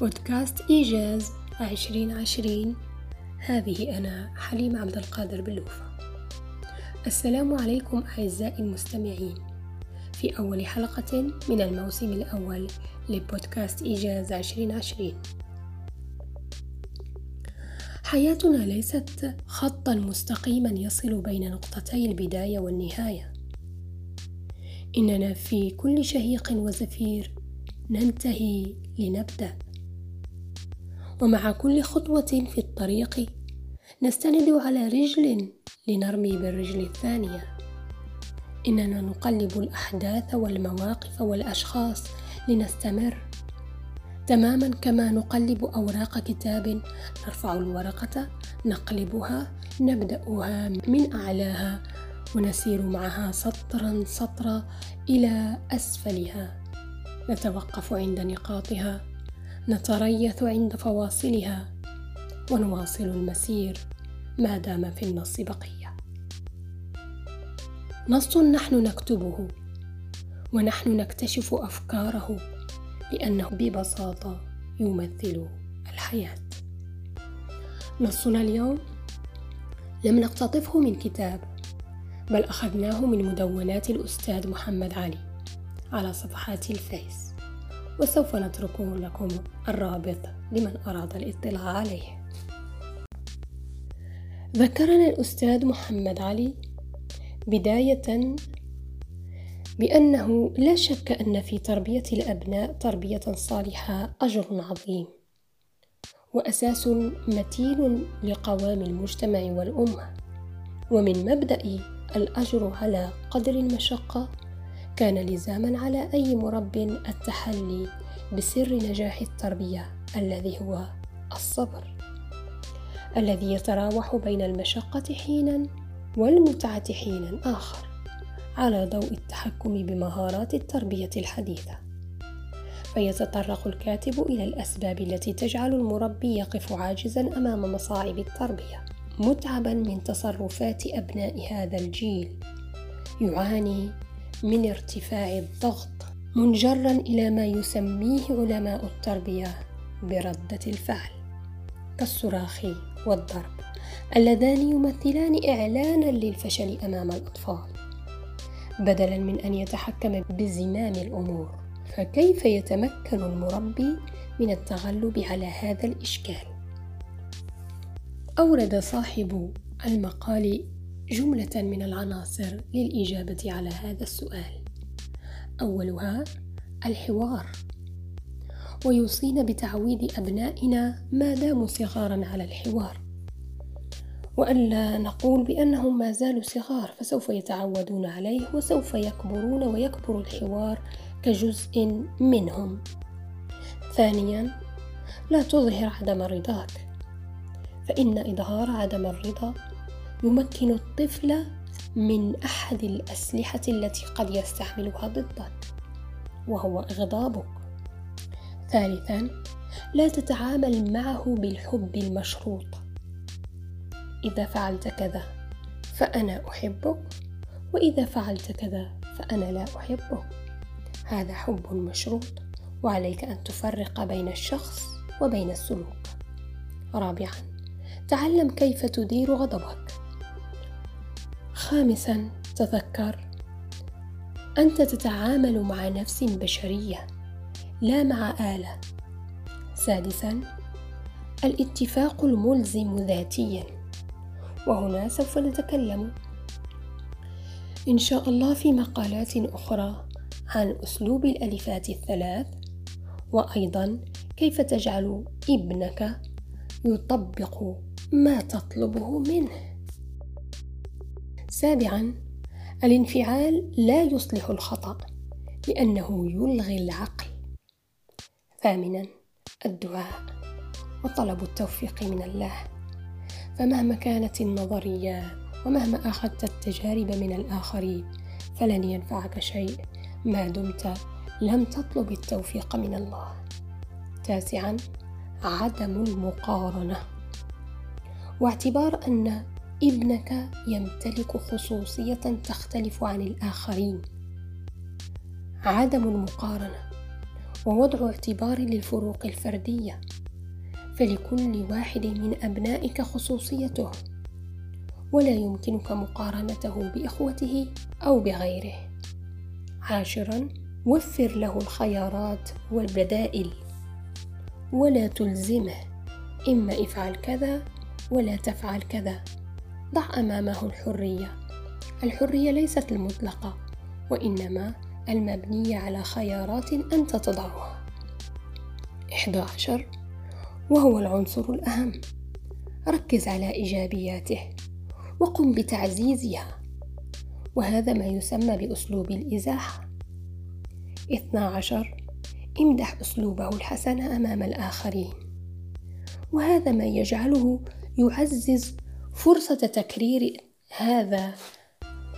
بودكاست إيجاز عشرين عشرين. هذه أنا حليم عبد القادر بلوفة السلام عليكم أعزائي المستمعين. في أول حلقة من الموسم الأول لبودكاست إيجاز عشرين عشرين. حياتنا ليست خطا مستقيما يصل بين نقطتي البداية والنهاية. إننا في كل شهيق وزفير ننتهي لنبدأ. ومع كل خطوة في الطريق نستند على رجل لنرمي بالرجل الثانية. إننا نقلب الأحداث والمواقف والأشخاص لنستمر. تماما كما نقلب أوراق كتاب نرفع الورقة نقلبها نبدأها من أعلاها ونسير معها سطرا سطرا إلى أسفلها. نتوقف عند نقاطها. نتريث عند فواصلها ونواصل المسير ما دام في النص بقية. نص نحن نكتبه ونحن نكتشف أفكاره لأنه ببساطة يمثل الحياة. نصنا اليوم لم نقتطفه من كتاب بل أخذناه من مدونات الأستاذ محمد علي على صفحات الفيس. وسوف نترك لكم الرابط لمن أراد الاطلاع عليه. ذكرنا الأستاذ محمد علي بداية بأنه لا شك أن في تربية الأبناء تربية صالحة أجر عظيم وأساس متين لقوام المجتمع والأمة ومن مبدأ الأجر على قدر المشقة كان لزاما على أي مرب التحلي بسر نجاح التربية الذي هو الصبر الذي يتراوح بين المشقة حينا والمتعة حينا آخر على ضوء التحكم بمهارات التربية الحديثة. فيتطرق الكاتب إلى الأسباب التي تجعل المربي يقف عاجزا أمام مصاعب التربية متعبا من تصرفات أبناء هذا الجيل يعاني من ارتفاع الضغط منجرا إلى ما يسميه علماء التربية بردة الفعل كالصراخ والضرب اللذان يمثلان إعلانا للفشل أمام الأطفال. بدلا من أن يتحكم بزمام الأمور فكيف يتمكن المربي من التغلب على هذا الإشكال؟ أورد صاحب المقال جملة من العناصر للإجابة على هذا السؤال. أولها الحوار. ويوصينا بتعويد أبنائنا ما داموا صغارا على الحوار. وألا نقول بأنهم ما زالوا صغار فسوف يتعودون عليه وسوف يكبرون ويكبر الحوار كجزء منهم. ثانيا لا تظهر عدم رضاك. فإن إظهار عدم الرضا يمكن الطفل من أحد الأسلحة التي قد يستعملها ضدك وهو إغضابك. ثالثا لا تتعامل معه بالحب المشروط. إذا فعلت كذا فأنا أحبك وإذا فعلت كذا فأنا لا أحبك. هذا حب مشروط وعليك أن تفرق بين الشخص وبين السلوك. رابعا تعلم كيف تدير غضبك. خامسا تذكر. أنت تتعامل مع نفس بشرية لا مع آلة. سادسا الاتفاق الملزم ذاتيا وهنا سوف نتكلم. إن شاء الله في مقالات أخرى عن أسلوب الألفات الثلاث وأيضا كيف تجعل ابنك يطبق ما تطلبه منه. سابعا الانفعال لا يصلح الخطأ لأنه يلغي العقل. ثامنا الدعاء وطلب التوفيق من الله. فمهما كانت النظريات ومهما أخذت التجارب من الآخرين فلن ينفعك شيء. ما دمت لم تطلب التوفيق من الله. تاسعا عدم المقارنة. واعتبار أن ابنك يمتلك خصوصية تختلف عن الآخرين. عدم المقارنة ووضع اعتبار للفروق الفردية. فلكل واحد من أبنائك خصوصيته. ولا يمكنك مقارنته بإخوته أو بغيره. عاشرا وفر له الخيارات والبدائل. ولا تلزمه. إما افعل كذا ولا تفعل كذا. ضع أمامه الحرية. الحرية ليست المطلقة وإنما المبنية على خيارات أنت تضعها. 11 وهو العنصر الأهم. ركز على إيجابياته وقم بتعزيزها وهذا ما يسمى بأسلوب الإزاحة. 12 امدح أسلوبه الحسن أمام الآخرين وهذا ما يجعله يعزز فرصة تكرير هذا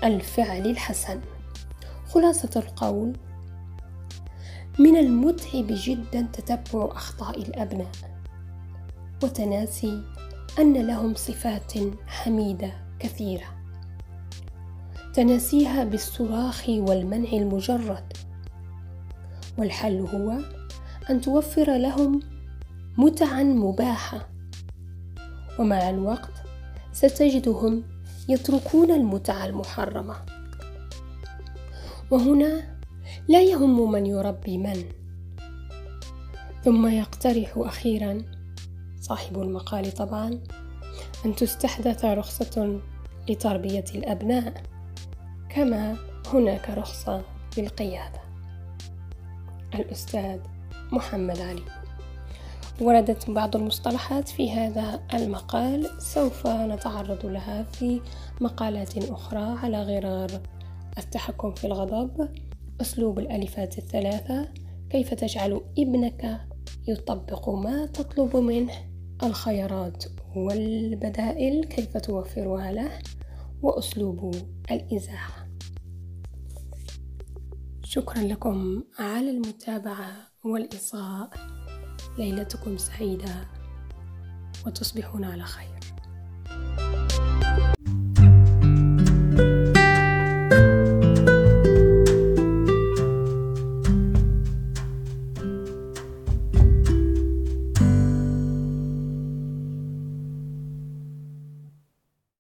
الفعل الحسن. خلاصة القول من المتعب جدا تتبع أخطاء الأبناء وتناسي أن لهم صفات حميدة كثيرة. تناسيها بالصراخ والمنع المجرد. والحل هو أن توفر لهم متعا مباحة. ومع الوقت ستجدهم يتركون المتعة المحرمة. وهنا لا يهم من يربي من. ثم يقترح أخيرا صاحب المقال طبعا أن تستحدث رخصة لتربية الأبناء كما هناك رخصة للقيادة. الأستاذ محمد علي. وردت بعض المصطلحات في هذا المقال سوف نتعرض لها في مقالات أخرى على غرار التحكم في الغضب. أسلوب الألفات الثلاثة كيف تجعل ابنك يطبق ما تطلب منه؟ الخيارات والبدائل كيف توفرها له؟ وأسلوب الإزاحة. شكرا لكم على المتابعة والإصغاء ليلتكم سعيدة وتصبحون على خير.